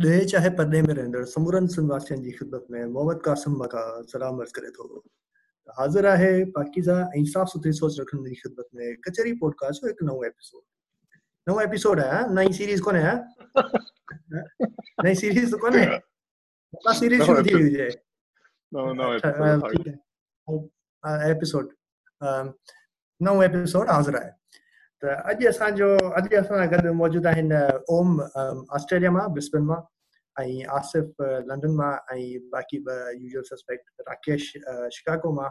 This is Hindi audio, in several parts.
ॾे चाहे परॾे में रहंदड़ समूरनि सिंधवासियुनि जी ख़िदमत में मोहम्मद कासिम मका सलाम अर्ज़ करे थो। हाज़िर आहे पाकीज़ा ऐं साफ़ सुथरी सोच रखण जी ख़िदमत में कचहरी पॉडकास्ट जो हिकु नओं एपिसोड नओं एपिसोड आहे नई सीरीज़ कोन्हे हा नई सीरीज़ कोन्हे सीरीज़ शुरू थी वई अच्छा, ठीकु आहे एपिसोड नओं एपिसोड हाज़िर आहे। त अॼु असांजो अॼु असां गॾु मौजूदु आहिनि ओम ऑस्ट्रेलिया माँ ब्रिस्बेन माँ ऐं आसिफ़ लंडन माँ ऐं बाक़ी ॿ यूजुअल सस्पेक्ट राकेश शिकागो माँ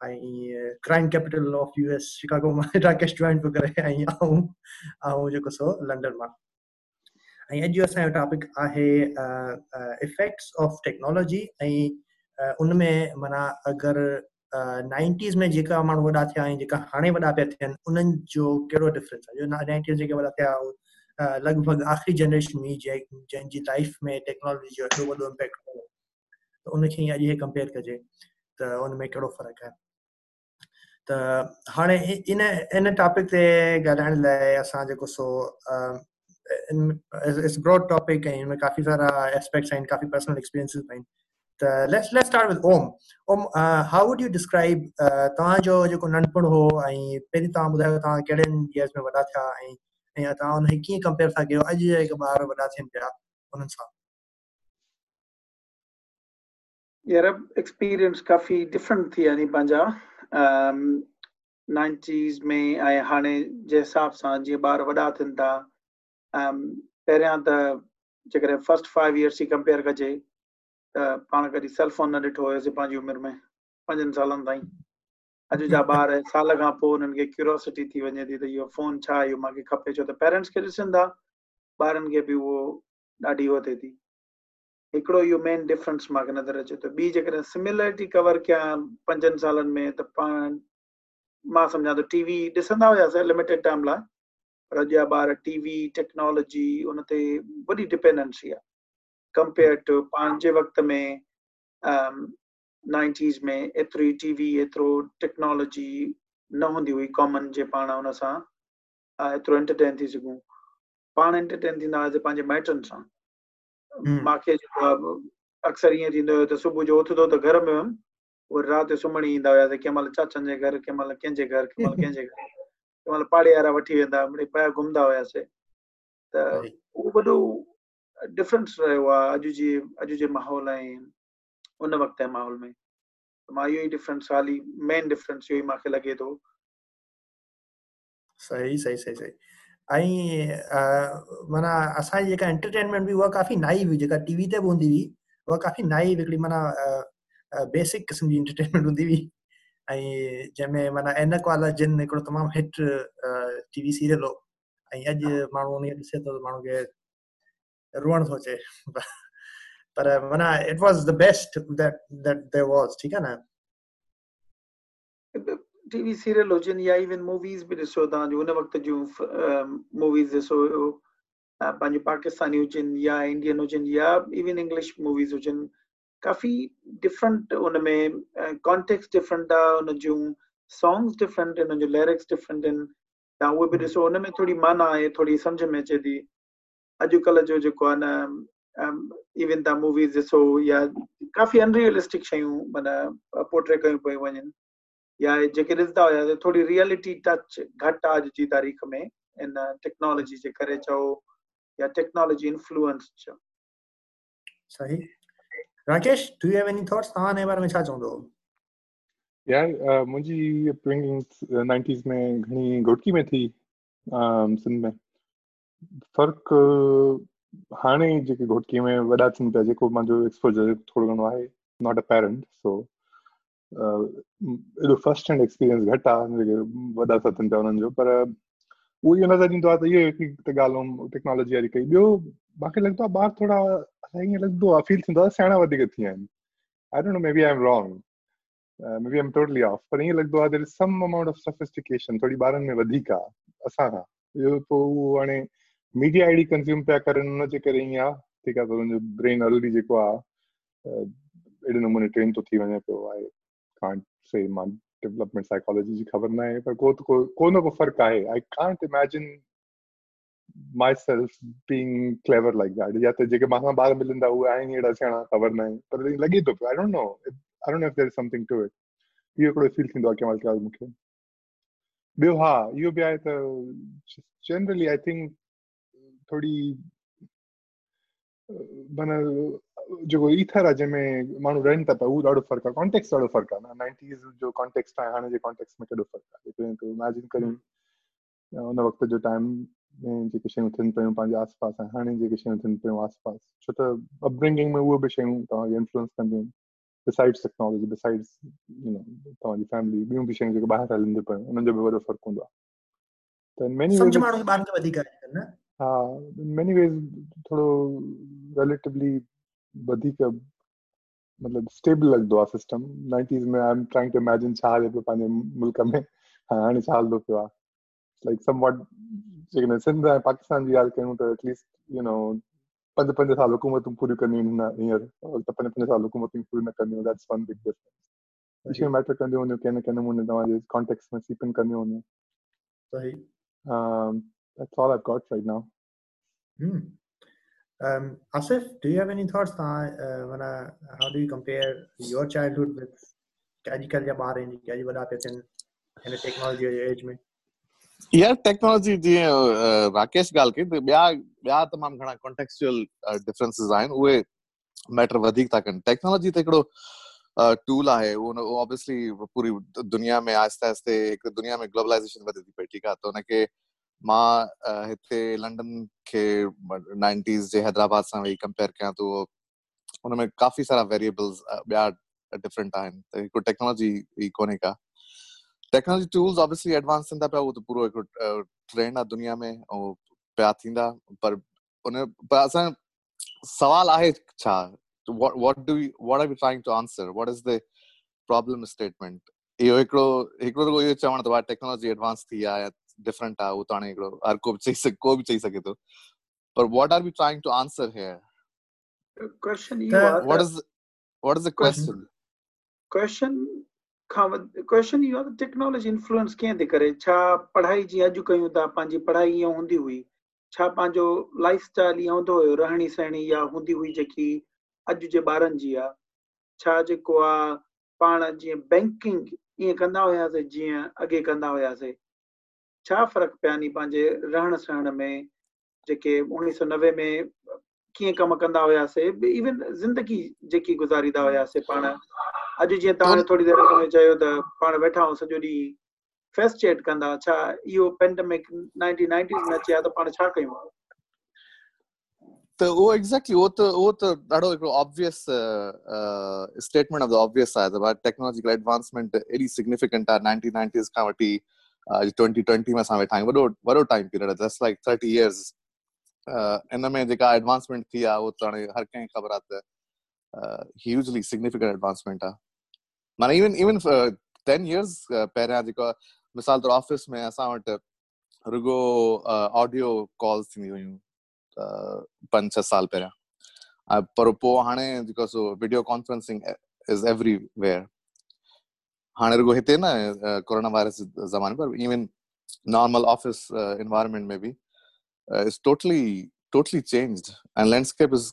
ऐं crime capital of U S Chicago माँ राकेश जॉइन पियो करे ऐं जेको सो लंडन माँ ऐं अॼु असांजो टॉपिक आहे इफेक्ट्स ऑफ़ टेक्नोलॉजी ऐं अ, उन में माना अगरि नाइंटीज़ में जेका माण्हू वॾा थिया ऐं जेका हाणे वॾा पिया थियनि, उन्हनि जो कहिड़ो डिफरेंस आहे? नाइंटीज़ जेके वॾा थिया लॻभॻि आख़िरी जनरेशन हुई जंहिं, जंहिंजी लाइफ में टेक्नोलॉजी जो एॾो वॾो इम्पैक्ट हुयो त उनखे ई अॼु कंपेयर कजे त उन में कहिड़ो फ़र्क़ु आहे? त हाणे इन इन टॉपिक ते ॻाल्हाइण लाइ असां जेको सो इट्स ब्रॉड टॉपिक ऐं हिन काफ़ी सारा एस्पेक्ट्स आहिनि, काफ़ी पर्सनल एक्सपीरियंसिस आहिनि। त let's let's start with um um how would you describe तव्हांजो जेको नंढपण हो ऐं पहिरीं तव्हां ॿुधायो तव्हां कहिड़नि इयर्स में वॾा थिया ऐं ऐं तव्हां उनखे कीअं कंपेयर था कयो? अॼु जेके ॿार वॾा थियनि पिया उन्हनि सां। यार एक्सपीरियंस काफ़ी डिफरेंट थी यानी पंहिंजा। नाइंटीज़ में ऐं हाणे जे हिसाब सां जीअं ॿार वॾा थियनि था um, पहिरियाँ त जेकॾहिं फ़र्स्ट फाइव इयर्स जी कंपेयर कजे त पाण कॾहिं सेल फ़ोन न ॾिठो हुयोसीं पंहिंजी उमिरि में, पंजनि सालनि ताईं। अॼु जा ॿार साल खां पोइ हुननि खे क्यूरोसिटी थी वञे थी त इहो फ़ोन छा, इहो मूंखे खपे छो त पेरेंट्स खे ॾिसनि था ॿारनि खे बि उहो ॾाढी उहो थिए थी। हिकिड़ो इहो मेन डिफरेंस मूंखे नज़र अचे थो। ॿी जेकॾहिं सिमिलरिटी कवर कयां पंजनि सालनि में, त पाण, माँ सम्झां थो टीवी ॾिसंदा हुयासीं लिमिटेड टाइम लाइ, पर अॼु जा ॿार टीवी टेक्नोलॉजी उन ते वॾी डिपेंडेंसी आहे। कंपेयर टू पंहिंजे वक़्त में नाइंटीज़ में एतिरी टीवी एतिरो टेक्नोलॉजी न हूंदी हुई कॉमन जे पाण हुन सां एतिरो एंटरटेन थी सघूं पाण एंटरटेन थींदा हुआसीं पंहिंजे माइटनि सां। मूंखे जेको आहे अक्सर ईअं थींदो हुयो त सुबुह जो उथंदो त घर में हुयमि वरी राति जो सुम्हण ईंदा हुयासीं कंहिं महिल चाचनि जे घर कंहिं महिल कंहिंजे घर कंहिं महिल कंहिंजे घर कंहिं महिल पाड़े वारा वठी वेंदा मिड़ई पिया घुमंदा हुयासीं त उहो वॾो डिफरेंस रहियो आहे अॼु जे अॼु जे माहौल ऐं उन वक़्त जे माहौल में। त माँ इहो ई डिफरेंस हाली मेन डिफरेंस इहो ई मूंखे लॻे थो सही सही सही। सही ऐं माना असांजी जेका एंटरटेनमेंट हुई उहा काफ़ी नाई हुई जेका टीवी ते बि हूंदी हुई उहा काफ़ी नाई हिकिड़ी माना बेसिक क़िस्म जी एंटरटेनमेंट हूंदी हुई। ऐं जंहिंमें माना एनक वाला जिन हिकिड़ो तमामु हिट टीवी सीरियल हो। ऐं अॼु माण्हू उन ॾिसे थो माण्हू खे रुअण थो अचे पर माना it was the best that that there was ठीकु आहे न? टीवी सीरियल हुजनि या इवन मूवीज़ बि ॾिसो तव्हांजो उन वक़्त जूं मूवीज़ ॾिसो अ, पंहिंजूं पाकिस्तानी हुजनि या इंडियन हुजनि या इवन इंग्लिश मूवीज़ हुजनि काफ़ी डिफरेंट उन में कॉन्टेक्स्ट डिफरेंट आहे उन जूं सॉन्ग्स डिफरेंट आहिनि उन जूं लिरिक्स डिफरेंट आहिनि। तव्हां उहे बि ॾिसो उन में थोरी माना आहे थोरी सम्झ में अचे थी। अॼुकल्ह जो जेको आहे न इवन तव्हां मूवीज़ ॾिसो या काफ़ी अनरियलिस्टिक शयूं माना पोर्ट्रे कयूं पियूं वञनि। या जेके ॾिसंदा हुयासीं थोरी रियलिटी टच घटि आहे अॼु जी तारीख़ में इन टेक्नोलॉजी जे करे चओ या टेक्नोलॉजी इन्फ्लुएंस चओ। सही। Rakesh do you have any thoughts तव्हां हिन बारे में छा चवंदो? यार मुंहिंजी अपब्रिंगिंग नाइंटीज़ में घणी घोटकी में थी सिंध में फ़र्क़ु हाणे जेके घोटकी में वॾा थियनि पिया, जेको मुंहिंजो एक्सपोजर थोरो घणो आहे नॉट अ पेरेंट सो एॾो फ़र्स्ट हैंड एक्सपीरियंस घटि आहे, जेके वॾा था थियनि पिया उन्हनि जो, पर, उहो इहो नज़र ईंदो आहे त इहो हिकिड़ी ॻाल्हि टेक्नोलॉजी वारी कई। ॿियो मूंखे लॻंदो आहे, ॿार थोरा असां ईअं लॻंदो आहे फील थींदो आहे, सियाणा वधीक थी विया आहिनि। I don't know maybe I am wrong maybe I am totally off पर ईअं लॻंदो आहे there is some amount of sophistication थोरी ॿारनि में वधीक आहे, असां खां ॿियो पोइ उहो हाणे ठीकु आहे त हुनजो ब्रेन ऑलरेडी जेको आहे अ, अहिड़े नमूने ट्रेन थो थी वञे पियो आहे कांट से माँ डेवलपमेंट साइकोलॉजी जी ख़बर न आहे पर को त को न को फ़र्क़ु आहे I can't imagine myself being clever like that. या तो जेके माँ ॿार मिलंदा उहे आहिनि अहिड़ा सियाणा ख़बर न आहे पर लॻे थो पियो I don't know I don't know if there is something to it इहो हिकिड़ो फील थींदो आहे कंहिं महिल मूंखे ॿियो हा इहो बि आहे त जनरली आई थिंक थोरी माना जेको ईथर आहे जंहिंमें माण्हू रहनि था पिया उहो ॾाढो फ़र्क़ु आहे कॉन्टेक्स ॾाढो फ़र्क़ु आहे न। नाइंटीज़ जो कॉन्टेक्स्ट आहे हाणे जे कॉन्टेक्स्ट में केॾो फ़र्क़ु आहे जेको तूं इमेजिन करियूं उन वक़्त जो टाइम में जेके शयूं थियनि पियूं पंहिंजे आस पास ऐं हाणे जेके शयूं थियनि पियूं आस पास छो त अपब्रिंगिंग में उहे बि शयूं तव्हांखे इन्फ्लुएंस कंदियूं besides technology besides you know तव्हांजी फैमिली ॿियूं बि शयूं जेके ॿाहिरि हलंदियूं पियूं उन्हनि जो बि वॾो फ़र्क़ु हूंदो आहे। त मेनी हा मेनी वेज थोरो रिलेटिवली वधीक मतिलबु स्टेबल लॻंदो आहे सिस्टम नाइंटीज़ में I am trying to imagine छा हले पियो पंहिंजे मुल्क में हाणे छा हलंदो पियो आहे लाइक सम वॉट जेकॾहिं सिंध ऐं पाकिस्तान जी ॻाल्हि कयूं त एटलीस्ट यू नो पंज पंज साल हुकूमतूं पूरियूं कंदियूं आहिनि हींअर त पंज पंज साल हुकूमतूं पूरियूं न कंदियूं दैट्स वन बिग डिफरेंस शयूं मैटर कंदियूं हूंदियूं कंहिं न कंहिं नमूने तव्हांजे कॉन्टेक्स में सीप कंदियूं हूंदियूं सही। That's all I've got right now. Hmm. Um, Asif, do you have any thoughts? Uh, when, uh, how do you compare your childhood with अॼुकल्ह जा ॿार आहिनि जेके अॼु वॾा पिया थियनि हिन टेक्नोलॉजी जे एज में यार टेक्नोलॉजी जीअं राकेश ॻाल्हि कई त ॿिया ॿिया तमामु घणा कॉन्टेक्चुअल डिफरेंसिस आहिनि उहे मैटर वधीक था कनि टेक्नोलॉजी त हिकिड़ो टूल आहे उहो ऑब्वियसली पूरी दुनिया में आहिस्ते आहिस्ते हिकु दुनिया में ग्लोबलाइज़ेशन वधे थी पई ठीकु आहे त हुनखे माँ हिते लंडन खे नाइंटीज़ जे हैदराबाद सां वेही कंपेयर कयां त उहो हुनमें काफ़ी सारा वेरिएबल्स ॿिया डिफरेंट आहिनि त हिकु टेक्नोलॉजी ई कोन्हे का। टेक्नोलॉजी टूल्स ऑब्वियसली एडवांस थियनि था पिया उहो त पूरो हिकिड़ो ट्रेंड आहे दुनिया में ऐं पिया थींदा पर उन पर असां सवाल आहे छा what do we what are we trying to answer? What is the problem statement? इहो हिकिड़ो हिकिड़ो त इहो चवण त टेक्नोलॉजी एडवांस थी आहे त हिकिड़ो हर को बि चई सघे को बि चई सघे थो पर what are we trying to answer here? The question इहो आहे what is what is the question. question? Question इहो आहे टेक्नोलॉजी इन्फ्लुएंस कीअं थी करे? छा पढ़ाई जीअं अॼु कयूं था पंहिंजी पढ़ाई ईअं हूंदी हुई। छा पंहिंजो लाइफ स्टाइल ईअं हूंदो हुयो रहणी सहणी या हूंदी हुई जेकी अॼु जे ॿारनि जी आहे छा जेको आहे पाण जीअं बैंकिंग ईअं कंदा हुयासीं जीअं अॻे कंदा हुयासीं। छा फ़र्क़ु पिया नी पंहिंजे रहण सहण में? जेके उणिवीह सौ नवे में कीअं कमु कंदा हुयासीं? इवन ज़िंदगी जेकी गुज़ारींदा हुयासीं पाण। अॼु जीअं तव्हां थोरी देरि अॻु चयो त पाण वेठा आहियूं सॼो ॾींहुं फेस्ट चेट कंदा, छा इहो पेंडेमिक नाइनटीन नाइनटीज़ में अचे हा त पाण छा कयूं? त उहो एग्ज़ैक्टली उहो त उहो त ॾाढो हिकिड़ो obvious statement of the obvious आहे त टेक्नोलॉजिकल एडवांसमेंट एॾी सिग्निफिकेंट आहे नाइनटीन नाइनटीज़ खां वठी ट्वेंटी ट्वेंटी में असां वेठा आहियूं वॾो वॾो टाइम पीरियड आहे just like thirty years in में जेका एडवांसमेंट थी आहे उहो त हाणे हर कंहिंखे ख़बर आहे त ह्यूजली सिग्निफिकेंट एडवांसमेंट आहे माना इवन इवन टेन इयर्स पहिरियाँ जेको मिसाल तौरु ऑफ़िस में असां वटि रुगो ऑडियो कॉल्स थींदियूं हुयूं पंज छह साल पहिरियाँ पर पोइ हाणे जेको so video conferencing is everywhere हाणे रुगो हिते न कोरोना वायरस ज़माने पर इवन नॉर्मल ऑफ़िस इन्वायरमेंट में बि it's totally totally changed and landscape is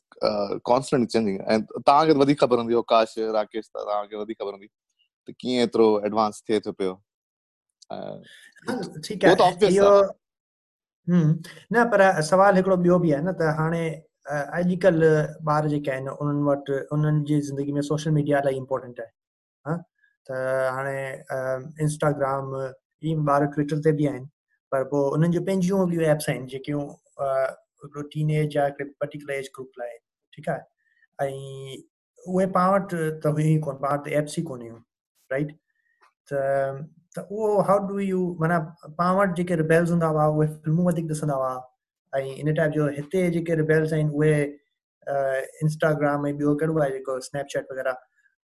constantly changing ऐं तव्हांखे वधीक ख़बर हूंदी काश राकेश त तव्हांखे वधीक ख़बर हूंदी त कीअं एतिरो एडवांस थिए थो पियो न पर सवाल हिकिड़ो ॿियो बि आहे न त हाणे अॼुकल्ह ॿार जेके आहिनि उन्हनि वटि उन्हनि जी ज़िंदगी में सोशल मीडिया इलाही इम्पोर्टेंट आहे। हा? त हाणे इंस्टाग्राम इहे ॿार ट्विटर ते बि आहिनि, पर पोइ उन्हनि जूं पंहिंजियूं बि एप्स आहिनि, जेकियूं हिकिड़ो टीन एज या पर्टिकुलर एज ग्रुप लाइ, ठीकु आहे? ऐं उहे पाण वटि त हुयूं ई कोन, पाण वटि एप्स ई कोन हुयूं राइट त त उहो हाउ डू यू माना पाण वटि जेके रिबेल्स हूंदा हुआ, उहे फिल्मूं वधीक ॾिसंदा हुआ, ऐं इन टाइप जो हिते जेके रिबेल्स आहिनि, उहे इंस्टाग्राम ऐं ॿियो कहिड़ो आहे जेको स्नैपचैट वग़ैरह,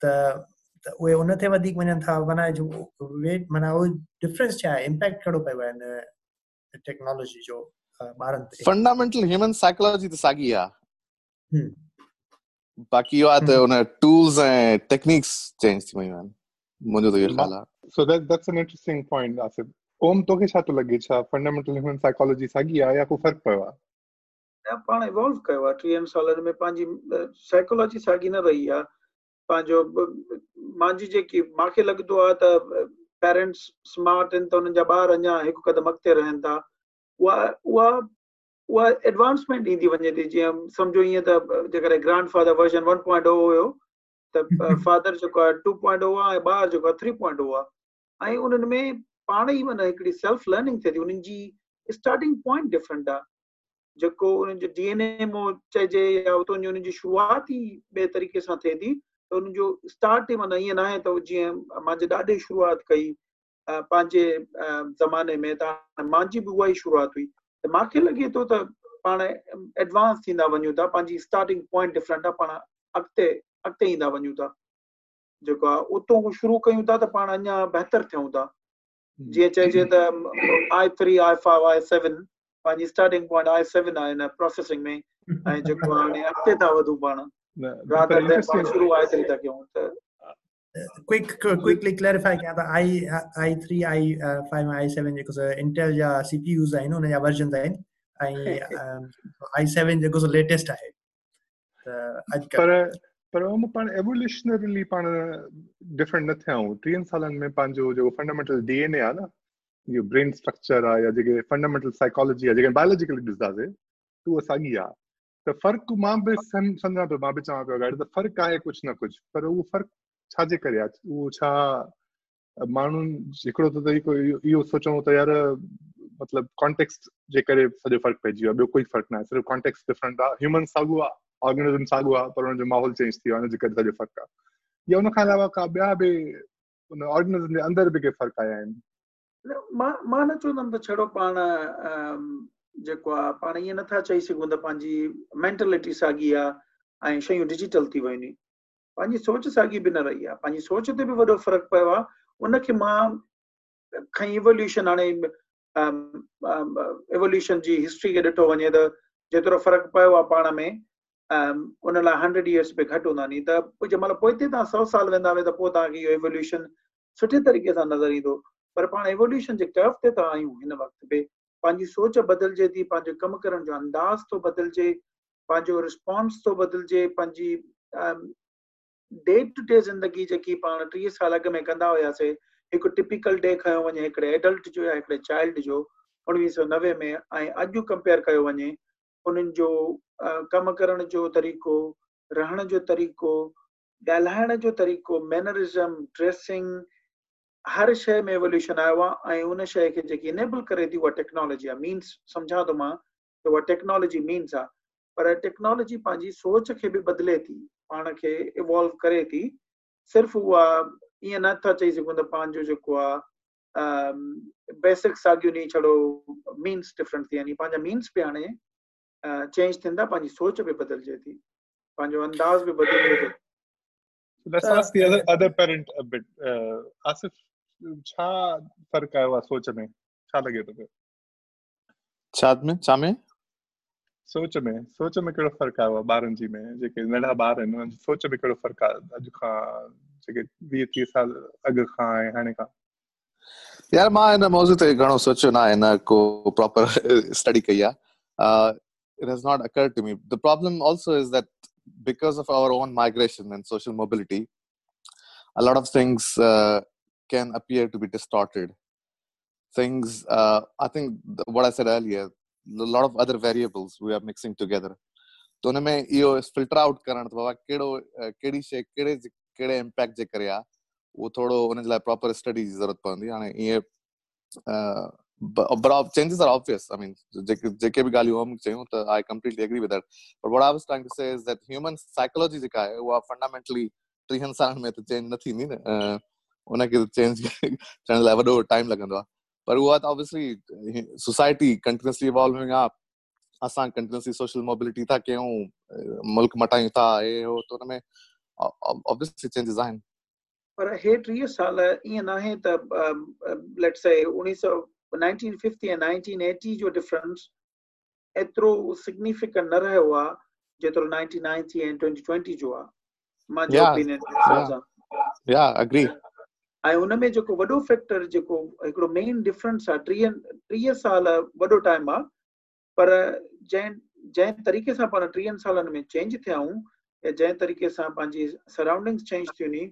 त त उहे उन ते वधीक वञनि था माना वेट माना उहो डिफरेंस छा आहे इम्पैक्ट कहिड़ो पियो आहे हिन टेक्नोलॉजी जो ॿारनि ते फंडामेंटल ह्यूमन साइकोलॉजी त साॻी आहे बाक़ी इहो आहे त हुन टूल्स ऐं टेक्निक्स चेंज थी वियूं आहिनि मुंहिंजो त इहो ख़्यालु आहे so that that's an interesting point asif. ओम तोखे छा थो लॻे छा फंडामेंटल ह्यूमन साइकोलॉजी साॻी आहे या को फ़र्क़ु पियो आहे पाण इवॉल्व कयो आहे टीहनि सालनि में पंहिंजी साइकोलॉजी साॻी न रही आहे पंहिंजो मुंहिंजी जेकी मूंखे लॻंदो आहे त पेरेंट्स स्मार्ट आहिनि त हुननि जा ॿार अञा हिकु क़दम अॻिते रहनि था। उहा उहा उहा एडवांसमेंट ईंदी वञे थी। जीअं सम्झो ईअं त जेकॾहिं grandfather version one point O हुयो त फादर जेको आहे टू पॉइंट ओ आहे ऐं ॿार जेको आहे थ्री पॉइंट ओ आहे। ऐं उन्हनि में पाण ई माना हिकिड़ी सेल्फ लर्निंग थिए थी। उन्हनि जी स्टार्टिंग पॉइंट डिफरेंट आहे। जेको उन्हनि जो डी एन ए चइजे या उतां जी उन्हनि जी शुरुआत ई ॿिए तरीक़े सां थिए थी। त उन्हनि जो स्टार्ट ई माना ईअं न आहे त जीअं मुंहिंजे ॾाढे शुरुआत कई पंहिंजे ज़माने में त मुंहिंजी उहा ई शुरुआत हुई। त मूंखे लॻे थो त पाण एडवांस थींदा वञूं था पंहिंजी स्टार्टिंग पॉइंट डिफरेंट आहे पाण अॻिते अॻिते ईंदा वञूं था। जेको आहे उतां शुरू कयूं था त पाण अञा बहितर थियूं था। जीअं चइजे त I three I five I seven पंहिंजी स्टार्टिंग पॉइंट आई सेवन आहे हिन प्रोसेसिंग में। ऐं जेको हाणे अॻिते था वधूं पाण। शुरू आई थ्री था कयूं त। Quick quickly clarify कयां i i3 i5 i7 जेको इंटेल जा सीपीयूस आहिनि उन जा वर्जन्स आहिनि ऐं i7 जेको लेटेस्ट आहे त अॼुकल्ह पर उहो पाण एवोल्यूशनरली पाण डिफरेंट न थिया आहियूं टीहनि सालनि में पंहिंजो जेको फंडामेंटल डी एन ए आहे न इहो ब्रेन स्ट्रक्चर आहे या जेके फंडामेंटल साइकोलॉजी आहे जेके बायोलॉजिकली ॾिसंदासीं उहा साॻी आहे त फ़र्क़ु माँ बि सम्झां पियो माँ बि चवां पियो गाॾी त फ़र्क़ु आहे कुझु न कुझु पर उहो फ़र्क़ु छाजे करे आहे उहो छा माण्हुनि हिकिड़ो त तरीक़ो इहो सोचूं त यार, मतिलबु कॉन्टेक्स्ट जे करे सॼो फ़र्क़ु पइजी वियो आहे ॿियो कोई फ़र्क़ु न आहे सिर्फ़ु कॉन्टेक्स्ट डिफरेंट आहे ह्यूमन साॻियो आहे ऑर्गेनिज़म साॻियो आहे पर हुनजो माहौल चेंज थी वियो आहे हुनजे करे सॼो फ़र्क़ु आहे या हुनखां अलावा का ॿिया बि हुन ऑर्गेनिज़म जे अंदरि बि के फ़र्क़ु आया आहिनि माँ माँ न चवंदुमि त छड़ो पाण जेको आहे पाण ईअं नथा चई सघूं त पंहिंजी मेंटेलिटी साॻी आहे ऐं डिजिटल थी आहिनि। पंहिंजी सोच साॻी बि न रही पंहिंजी सोच ते बि वॾो फ़र्क़ु पियो आहे इवोल्यूशन हाणे इवोल्यूशन जी हिस्ट्री खे ॾिठो वञे त जेतिरो फ़र्क़ु पियो पाण में उन हंड्रेड इयर्स बि घटि हूंदा नी त पोइ जंहिं सौ साल वेंदा त इहो एवोल्यूशन सुठे तरीक़े सां नज़र ईंदो। पर पाण एवोल्यूशन जे टर्फ ते था आहियूं हिन वक़्त बि। पंहिंजी सोच बदिलजे थी पंहिंजो कमु करण जो अंदाज़ थो बदिलजे पंहिंजो रिस्पॉन्स थो बदिलजे पंहिंजी डे टू डे ज़िंदगी जेकी पाण टीह साल अॻु में कंदा हुयासीं, हिकु टिपिकल डे खयो वञे, हिकिड़े एडल्ट जो या हिकिड़े चाइल्ड जो, उणिवीह सौ नवे में ऐं अॼु कंपेयर कयो वञे, उन्हनि जो कमु करण जो तरीक़ो, रहण जो तरीक़ो, ॻाल्हाइण जो तरीक़ो मैनरिज़म ड्रेसिंग हर शइ में एवोल्यूशन आयो आहे ऐं उन इनेबल करे थी उहा टेक्नोलॉजी मीन्स सम्झां थो माँ त उहा टेक्नोलॉजी मीन्स आहे पर टेक्नोलॉजी पंहिंजी सोच खे बि बदिले थी पाण खे इवॉल्व करे थी सिर्फ़ु उहा ईअं नथा चई सघूं त बेसिक साॻियूं नी छड़ो मीन्स डिफरेंट थी वञे पंहिंजा मीन्स बि हाणे चेंज थींदा पंहिंजी सोच बि बदिलजे थी। अंदाज़ बि बदिलजे थो। Let's ask the other other parent a bit. Uh, Asif, छा फ़र्क आयो आहे सोच में। छा लॻे थो पियो छा में? छा में? सोच में। सोच में कहिड़ो फर्क़ु आयो आहे ॿारनि जी में। जेके नंढा ॿार आहिनि उन्हनि जी सोच में कहिड़ो फर्क़ु आहे अॼु खां जेके वीह टीह साल अॻु खां ऐं हाणे खां। यार माँ हिन मौज़ू ते घणो सोचियो न आहे न को प्रॉपर स्टडी कई आहे it has not occurred to me. The problem also is that because of our own migration and social mobility, a lot of things uh, can appear to be distorted. Things, uh, I think, what I said earlier, a lot of other variables we are mixing together. तो हुन में इहो फिल्टर आउट करण त बाबा कहिड़ो कहिड़ी शइ कहिड़े कहिड़े इम्पैक्ट जे करे आहे उहो थोरो हुन जे लाइ प्रॉपर स्टडी जी ज़रूरत पवंदी हाणे ईअं but, but changes are obvious. I mean, JK bhi gali hum chayun, I completely agree with that. But what I was trying to say is that human psychology जेका आहे उहा फंडामेंटली टीहनि सालनि में त चेंज न थींदी न उनखे चेंज थियण लाइ वॾो टाइम लॻंदो आहे पर उहा त ऑब्वियसली सोसाइटी कंटिन्यूसली इवॉल्विंग आहे असां कंटिन्यूसली सोशल मोबिलिटी था कयूं मुल्क मटायूं था हे हो त हुन में ऑब्वियसली चेंजिस आहिनि पर हे टीह साल ईअं न आहे त लेट्स से 1950 and 1980 जो डिफरेंस एतिरो सिग्निफिकेंट न रहियो आहे जेतिरो 1990 and 2020 जो आहे मुंहिंजो ओपिनियन या अग्री ऐं उन में जेको वॾो फैक्टर जेको हिकिड़ो मेन डिफरेंस आहे, टीह टीह साल वॾो टाइम आहे, पर जंहिं जंहिं तरीक़े सां पाण टीहनि सालनि में चेंज थिया आहियूं या जंहिं तरीक़े सां पंहिंजी सराउंडिंग्स चेंज थियूं नी,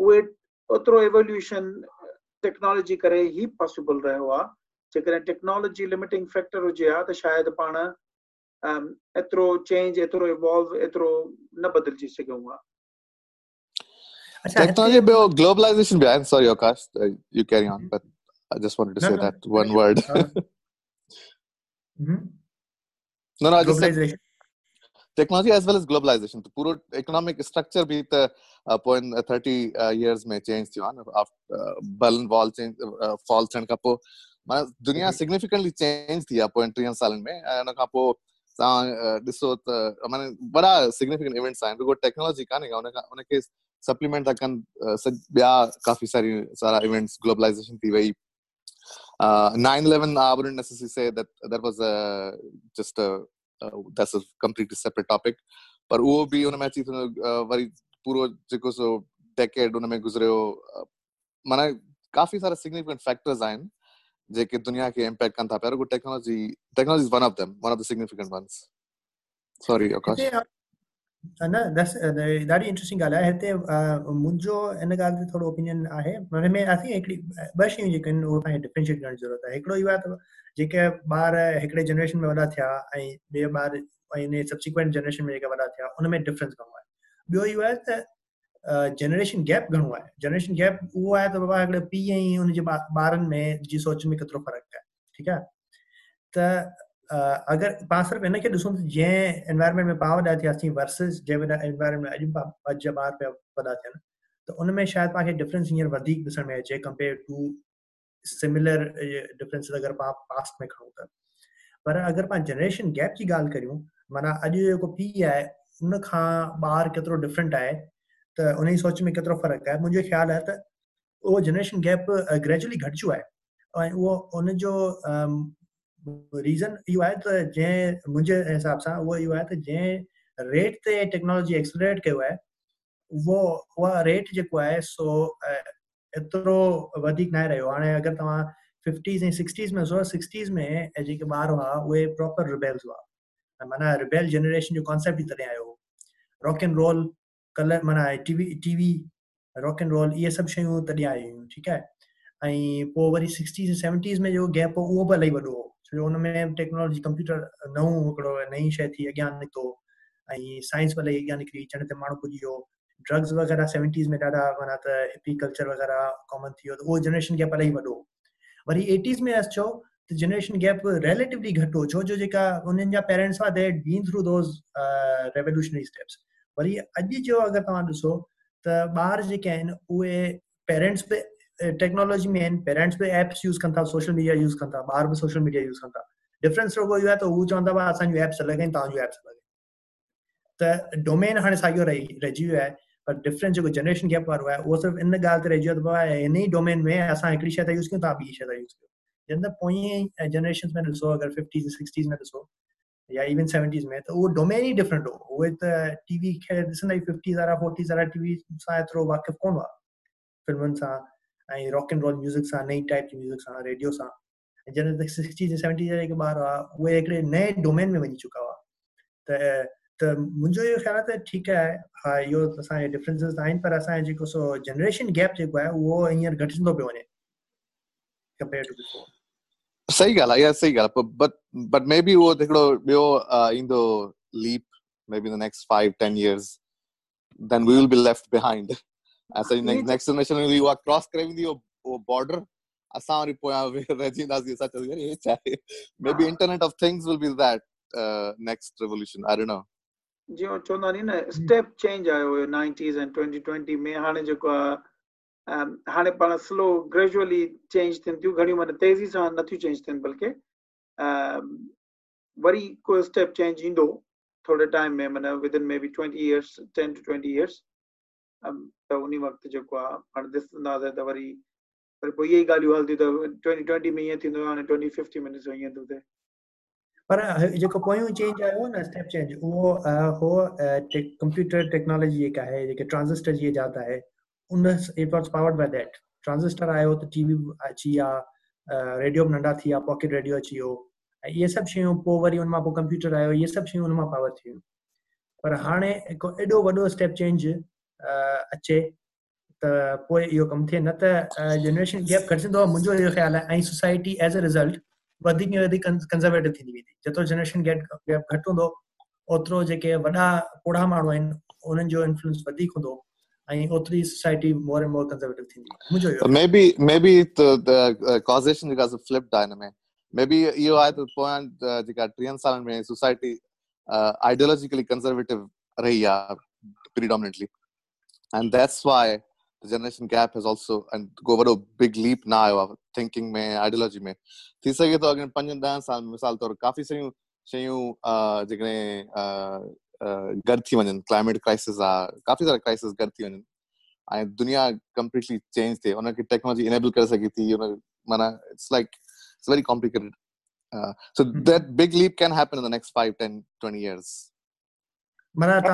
उहे ओतिरो एवोल्यूशन टेक्नोलॉजी करे ई पॉसिबल रहियो आहे। जेकॾहिं टेक्नोलॉजी लिमिटिंग फैक्टर हुजे हा, त शायदि पाण एतिरो चेंज एतिरो इवॉल्व एतिरो न बदिलजी सघूं हा। Technology bio globalization behind. Sorry, Akash, uh, you carry on, but I just wanted to no, say no, that one word. uh, mm-hmm. No, no, I just said technology as well as globalization. The puro economic structure भी त पोइन 30 years में change थियो आहे after Berlin Wall change fall थियण खां पोइ माना दुनिया significantly change थी आहे पोइ टीहनि सालनि में ऐं उन खां पोइ तव्हां ॾिसो त माना वॾा significant events आहिनि रुगो टेक्नोलॉजी कान्हे उन खां उनखे सप्लीमेंट था कनि ॿिया काफ़ी सारी, सारा इवेंट्स ग्लोबलाइज़ेशन थी वई nine eleven I wouldn't necessary say that that was just that's a completely separate topic पर उहो बि उन में अची वरी पूरो जेको सो डेकेड उन में गुज़रियो माना काफ़ी सारा सिग्निफिकेंट फैक्टर्स आहिनि जेके दुनिया खे इम्पैक्ट कनि था। पिया रुगो technology technology is one of them one of the significant ones sorry Akash न ॾाढी इंट्रेस्टिंग ॻाल्हि आहे हिते मुंहिंजो हिन ॻाल्हि ते थोरो ओपिनियन आहे हुन में असीं हिकिड़ी ॿ शयूं जेके आहिनि उहो तव्हांखे डिफ्रेंशिएट करण जी ज़रूरत आहे हिकिड़ो इहो आहे त जेके ॿार हिकिड़े जनरेशन में वॾा थिया ऐं ॿिए ॿार ऐं सब्सिक्वेंट जनरेशन में जेके वॾा थिया उन में डिफरेंस घणो आहे ॿियो इहो त जनरेशन गैप घणो आहे जनरेशन गैप उहो आहे त बाबा हिकिड़े पीउ ऐं हुनजे ॿारनि में जी सोच में केतिरो फ़र्क़ु आहे ठीकु आहे त अगरि पाण सिर्फ़ु हिनखे ॾिसूं त जंहिं एनवायरमेंट में पाण वॾा थियासीं वर्सिस जंहिं एनवायरमेंट में अॼु अॼु जा ॿार पिया वॾा थियनि त उन में शायदि तव्हांखे डिफरेंस हींअर वधीक ॾिसण में अचे कंपेयर टू सिमिलर डिफरेंस अगरि पाण पास्ट में खणूं त। पर अगरि पाण जनरेशन गैप जी ॻाल्हि करियूं, माना अॼु जेको पीउ आहे उन खां ॿार केतिरो डिफरेंट आहे त उन जी सोच में केतिरो फ़र्क़ु आहे मुंहिंजो ख़्यालु आहे त उहो जनरेशन गैप ग्रेजुअली घटिजो आहे ऐं उहो उनजो रीज़न इहो आहे त जंहिं मुंहिंजे हिसाब सां उहो इहो आहे त जंहिं रेट ते टेक्नोलॉजी एक्सलरेट कयो आहे उहो उहा रेट जेको आहे सो एतिरो वधीक न रहियो। हाणे अगरि तव्हां फिफ्टीज़ ऐं सिक्सटीज़ में ॾिसो सिक्सटीज़ में जेके ॿार हुआ, उहे प्रॉपर रिबेल्स हुआ। माना रिबेल जनरेशन जो कॉन्सेप्ट ई तॾहिं आयो। रॉक एंड रोल कलर माना TV TV rock and roll इहे सभु शयूं तॾहिं आयूं हुयूं ठीकु आहे? ऐं पोइ वरी सिक्सटीज़ सेवनटीज़ में जो गैप हो, उहो बि इलाही वॾो हो। छो में टेक्नोलॉजी हिकिड़ो नई शइ थी अॻियाँ निकितो ऐं साइंस भले अॻियाँ निकिरी चण ते माण्हू पुॼी वियो ड्रग्स वग़ैरह सेवनटीज़ में ॾाढा माना त हिपी कल्चर वग़ैरह कॉमन थी वियो त उहो जनरेशन गैप इलाही वॾो वरी एटीज़ में अचो त जनरेशन गैप रिलेटिवली घटि हो छो जो जेका उन्हनि जा पेरेंट्स हुआ they been through those revolutionary steps worry अॼु जो अगरि तव्हां ॾिसो त ॿार जेके आहिनि उहे पेरेंट्स बि टेक्नोलॉजी में आहिनि पेरेंट्स बि एप्स यूज़ कनि था सोशल मीडिया यूज़ कनि था ॿार बि सोशल मीडिया यूज़ कनि था। डिफरेंस रुगो इहो आहे त हू चवंदा असांजूं एप्स अलॻि आहिनि तव्हांजूं एप्स अलॻि आहिनि त डोमेन हाणे साॻियो रही रहिजी वियो आहे पर डिफरेंस जेको जनरेशन गैप वारो आहे उहो सिर्फ़ु इन ॻाल्हि ते रहिजी वियो आहे हिन ई डोमेन में असां हिकिड़ी शइ था यूज़ कयूं तव्हां ॿी शइ था यूज़ कयो। जंहिं त पोइ जनरेशन में ॾिसो अगरि फिफ्टीज़ सिक्सटीज़ में ॾिसो या इवन सेवनटीज़ में, त उहो डोमेन ई डिफरेंट हो। उहे त टीवी खे ॾिसंदा फिफ्टीज़ वारा फोर्टीज़ वारा टीवी सां एतिरो वाक़िफ़ कोन हुआ? फिल्मुनि सां ऐं रॉक एंड रोल म्यूज़िक सां, नई टाइप जी म्यूज़िक सां रेडियो सां। जॾहिं सिक्सटीज़ सेवनटीज़ जा जेके ॿार हुआ उहे हिकिड़े नए डोमेन में वञी चुका हुआ। त त मुंहिंजो इहो ख़्यालु आहे त ठीकु आहे हा इहो असांजे डिफरेंसिस आहिनि पर असांजो जेको सो जनरेशन गैप जेको आहे उहो हींअर घटिजंदो पियो वञे कंपेयर टू बिफोर सही ॻाल्हि आहे इहा सही ॻाल्हि बट बट मे बी उहो हिकिड़ो ॿियो ईंदो leap maybe the next 5 10 years, then we will be left behind असांजी नेक्स्ट जनरेशन में उहा क्रॉस करे वेंदी उहो बॉर्डर असां वरी पोयां रहिजी वेंदासीं असां चवंदी अरे छा आहे maybe internet of things will be that next revolution I don't know जीअं चवंदा नी न स्टेप चेंज आयो हुयो 90s ऐं 2020 में हाणे जेको आहे हाणे पाण स्लो ग्रेजुअली चेंज थियनि थियूं घणियूं माना तेज़ी सां नथियूं चेंज थियनि बल्कि वरी को स्टेप चेंज ईंदो थोरे टाइम में माना within maybe 20 years 10 to 20 years त उन त वरी पोइ ॻाल्हियूं हलंदियूं त ट्वेंटी ट्वेंटी में ईअं थींदो हाणे ट्वेंटी फिफ्टी में ॾिसो ईअं थो थिए पर जेको पोयों चेंज आयो न, स्टेप चेंज उहो हो कंप्यूटर टेक्नोलॉजी जेका आहे, जेके ट्रांजिस्टर जी इजाद आहे उन it powered by that. Transistor आयो त टीवी अची विया रेडियो बि नंढा थी विया पॉकेट रेडियो अची वियो ऐं इहे सभु शयूं पोइ वरी हुन माँ पोइ कंप्यूटर आयो, इहे सभु शयूं हुन माँ पावर थी वियूं। पर हाणे हिकु एॾो वॾो स्टेप चेंज अचे त पोइ इहो कमु थिए। न त जनरेशन गैप घटिजंदो आहे मुंहिंजो इहो ख़्यालु आहे। ऐं सोसाइटी एज़ अ रिज़ल्ट वधीक में वधीक कंज़र्वेटिव थींदी वेंदी। जेतिरो जनरेशन गैप गैप घटि हूंदो ओतिरो जेके वॾा पोड़ा माण्हू आहिनि उन्हनि जो इन्फ्लुएंस वधीक हूंदो ऐं ओतिरी society more and more conservative थींदी। मुंहिंजो जेका flip आहे हिन में इहो आहे त पोयां जेका टीहनि सालनि में सोसाइटी आइडियोलॉजिकली कंज़र्वेटिव रही आहे predominantly and that's why the generation gap has also and go वॾो big leap ना आयो आहे थिंकिंग में आइडियोलॉजी में थी सघे थो अॻियाँ पंजनि ॾहनि साल मिसाल तौरु काफ़ी सारियूं शयूं जेकॾहिं गॾु थी वञनि क्लाइमेट क्राइसिस आहे काफ़ी सारा क्राइसिस गॾु थी वञनि ऐं दुनिया कंप्लीटली चेंज थिए उनखे टेक्नोलॉजी इनेबल करे सघे थी माना it's like it's very complicated so mm-hmm. that big leap can happen in the next 5 10 20 त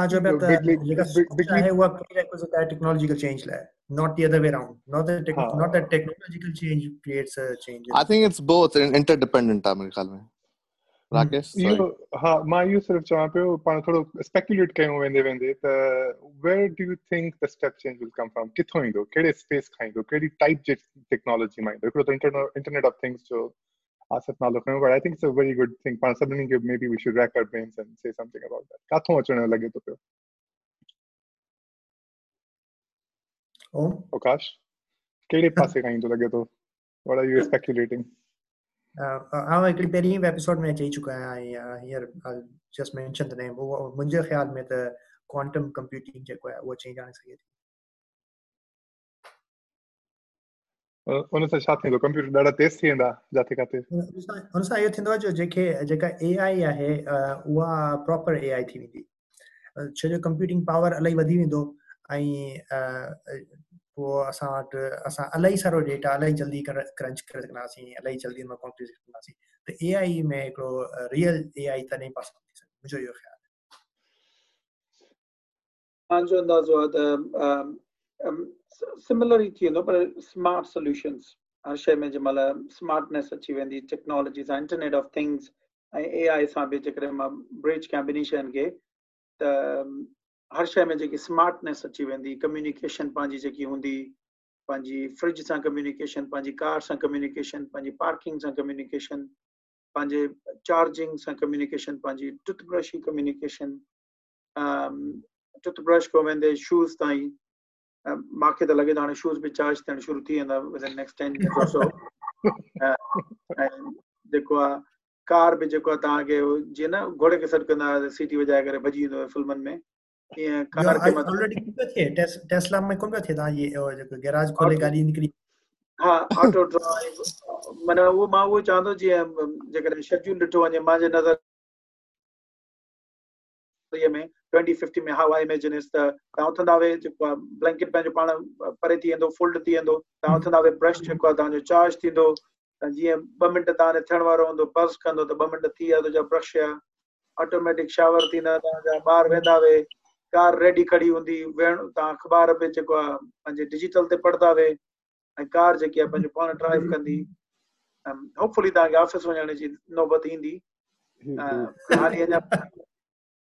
जेका सोच आहे उहा प्रीरेक्विजिट टेक्नोलॉजिकल चेंज लाइ not the other way around. Not that tech, not that technological change creates a change i think it's both interdependent आहे मेरे ख्याल में। राकेश इहो हा माँ इहो सिर्फ़ु चवां पियो पाण थोरो स्पेक्युलेट कयूं वेंदे वेंदे। त where do you think the step change will come from किथां ईंदो कहिड़े स्पेस खां ईंदो कहिड़ी टाइप जे टेक्नोलॉजी माँ ईंदो हिकिड़ो त इंटरनेट ऑफ़ थिंग्स जो I think it's a very good thing पाण सभिनी खे maybe we should rack our brains and say something about that काथों अचण लॻे थो पियो ओम। आकाश कहिड़े पासे खां ईंदो लॻे थो what are you speculating? आउं हिकिड़ी पहिरीं एपिसोड में चई चुको आहियाँ हींअर जस्ट मेंशन द नेम उहो मुंहिंजे ख़्याल में त क्वांटम कंप्यूटिंग जेको आहे उहो चेंज आणे सघे थी। उन सां छा थींदो कंप्यूटर ॾाढा तेज़ थी वेंदा जाते काथे हुन सां इहो थींदो आहे जो जेके जेका ए आई आहे उहा प्रॉपर ए आई थी वेंदी छो जो कंप्यूटिंग पावर इलाही वधी वेंदो ऐं पोइ असां वटि असां इलाही सारो डेटा इलाही जल्दी क्रंच करे सघंदासीं इलाही जल्दी हुन कॉम्प्यूट कंदासीं त ए आई में हिकिड़ो रियल ए आई त नहीं पॉसिबल थी सघे मुंहिंजो इहो ख़्यालु आहे मुंहिंजो अंदाज़ो आहे त सिमिलर ई थी वेंदो पर स्मार्ट सोल्यूशन्स हर शइ में जंहिंमहिल स्मार्टनेस अची वेंदी टेक्नोलॉजी सां इंटरनेट ऑफ़ थिंग्स ऐं ए आई सां बि जेकॾहिं माँ ब्रिज कयां ॿिन्ही शयुनि खे त हर शइ में जेकी स्मार्टनेस अची वेंदी कम्युनिकेशन पंहिंजी जेकी हूंदी पंहिंजी फ्रिज सां कम्युनिकेशन पंहिंजी कार सां कम्युनिकेशन पंहिंजी पार्किंग सां कम्युनिकेशन पंहिंजे चार्जिंग सां कम्युनिकेशन पंहिंजी टूथब्रश जी कम्युनिकेशन टूथब्रश खां वेंदे शूज़ ताईं मूंखे त लॻे थो हाणे शूज़ बि चार्ज थियणु शुरू थी वेंदा विदिन नेक्स्ट टेन सो ऐं जेको आहे कार बि जेको आहे तव्हांखे जीअं न घोड़े खे सॾु कंदा सीटी वॼाए करे भॼी वेंदो फिल्मनि में टेस्ला में कोन पियो थिए तव्हां ये जेको गैराज खोले गाॾी निकिरी। हा ऑटो ड्राइव माना उहो माँ उहो चवां थो जीअं जेकॾहिं शेड्यूल ॾिठो वञे मुंहिंजे नज़र में ट्वेंटी फिफ्टी में हाउ आई इमेजिन इज़ त तव्हां उथंदा वे जेको आहे ब्लैंकेट पंहिंजो पाण परे थी वेंदो फोल्ड थी वेंदो तव्हां उथंदा वे ब्रश जेको आहे तव्हांजो चार्ज थींदो जीअं ॿ मिंट तव्हां थियण वारो हूंदो पर्स कंदो त ॿ मिंट थी विया तुंहिंजा ब्रश ऑटोमेटिक शावर थींदा तव्हांजा ॿार वेंदा वे कार रेडी खड़ी हूंदी वेण तव्हां अख़बार बि जेको आहे पंहिंजे डिजिटल ते पढ़ंदा वे ऐं कार जेकी आहे पंहिंजो पाण ड्राइव कंदी होपफुली तव्हांखे ऑफ़िस वञण जी नौबत ईंदी हाली अञा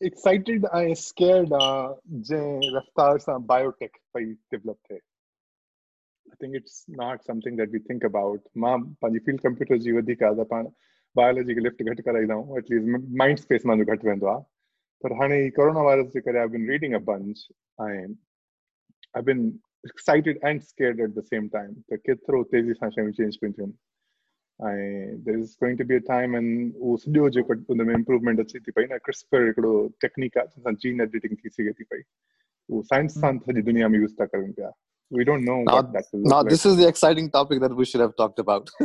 एक्साइटेड ऐं स्केयर्ड आहियाँ जंहिं रफ़्तार सां बायोटेक पई डेवलप थिए I think it's not something that we think about माँ पंहिंजी फ़ील्ड कंप्यूटर जी वधीक आहे त पाण बायोलॉजी खे लिफ्ट घटि कराईंदा आहियूं एटलीस्ट माइंड स्पेस मुंहिंजो घटि वेंदो आहे पर हाणे कोरोना वायरस जे करे आई बिन रीडिंग अ बंच ऐं I been excited and scared at the same time त केतिरो तेज़ी सां शयूं चेंज पियूं थियनि ऐं there is going to be a time and उहो सॼो जेको उन में इम्प्रूवमेंट अचे थी पई न क्रिस्पर हिकिड़ो टेक्निक आहे जंहिंसां जीन एडिटिंग थी सघे थी पई उहो साइंस सां सॼी दुनिया में यूज़ था करनि पिया we don't know Now- what that will look Now, like. this is the exciting topic that we should have talked about.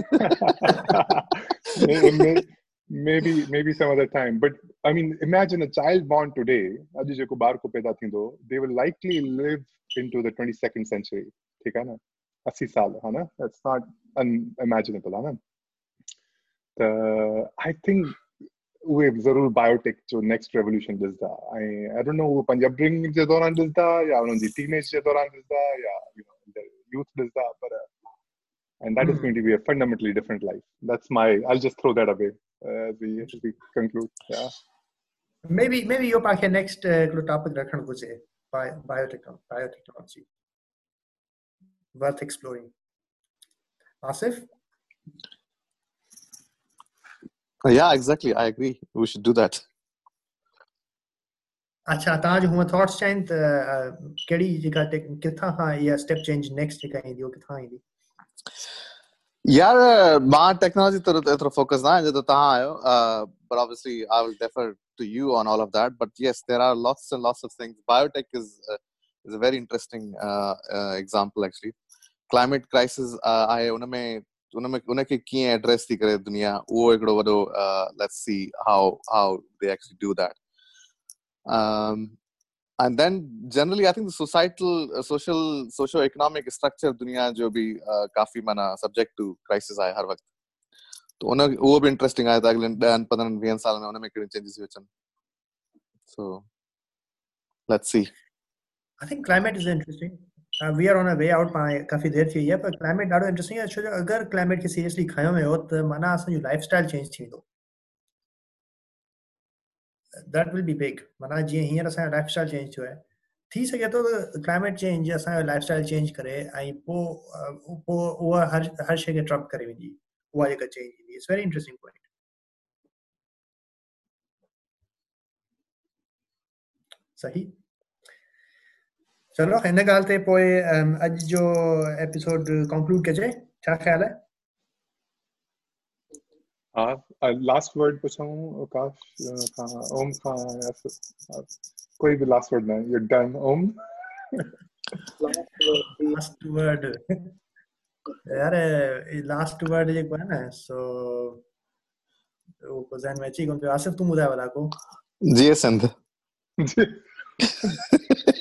May- may- maybe maybe some other time but i mean imagine a child born today अॼु जेको ॿार को पैदा थींदो they will likely live into the 22nd century ठीक आहे न 80 साल है ना that's not unimaginable है ना त i think उहे ज़रूर बायोटेक जो नेक्स्ट रेवोल्यूशन ॾिसंदा ऐं आई डोंट नो उहे पंहिंजे अपब्रिंगिंग जे दौरान ॾिसंदा या उन्हनि जी टीनेज जे दौरान ॾिसंदा या यूथ ॾिसंदा पर and that is Hmm. going to be a fundamentally different life. That's my. I'll just throw that away uh, as we as we conclude. Yeah. maybe maybe your पाखे next uh, हिकिड़ो topic रखणु घुर्जे Bio- biotech biotechnology worth exploring Asif yeah, exactly. I agree. We should do that. अच्छा तव्हांजो हूअं थॉट्स चाहिनि त अ, कहिड़ी जेका टेक किथां खां इहा स्टेप चेंज नेक्स्ट जेका ईंदी उहो किथां ईंदी यार मां टेक्नोलॉजी तरफ एतिरो फोकस ना जो तव्हां आयो but obviously I will defer to you on all of that but yes there are lots and lots of things biotech is uh, is a very interesting uh, uh, example actually climate crisis uh, आहे उनमें उनमें उनखे कीअं एड्रेस थी करे दुनिया उहो हिकिड़ो वॾो let's see how how they actually do that um, and then generally i think the societal uh, social socio-economic structure दुनिया जो भी uh, काफ़ी माना subject to crisis आहे हर वक्त तो उन उहो बि इंटरेस्टिंग आहे त अगले ॾहनि पंद्रहनि वीहनि सालनि में उन में कहिड़ी चेंजिस थी अचनि so let's see I think climate is interesting. Uh, are on a way out पाण काफ़ी देर थी आहे पर क्लाइमेट ॾाढो इंट्रेस्टिंग आहे छो जो अगरि क्लाइमेट खे सीरियसली खयो वियो त माना असांजो लाइफ स्टाइल चेंज थी वेंदो दैट विल बी बिग माना जीअं हींअर असांजो लाइफ स्टाइल चेंज थियो आहे थी थो त क्लाइमेट चेंज असांजो लाइफ स्टाइल चेंज करे। ऐं पोइ अ, पोइ उहा हर हर शइ खे ट्रप करे वेंदी उहा जेका चेंज ईंदी इट्स वेरी इंट्रेस्टिंग पॉइंट सही? चलो हिन ॻाल्हि ते पोइ अॼु जो एपिसोड कंक्लूड कजे छा ख़्याल आहे Uh, uh, last word पूछूँ आकाश uh, खां ओम खां या कोई भी last word ना you're done ओम। लास्ट वर्ड यार लास्ट वर्ड जेको आहे न सो उहो ज़हन में अची कोन पियो आसिफ तूं ॿुधाए भला को। जी सिंध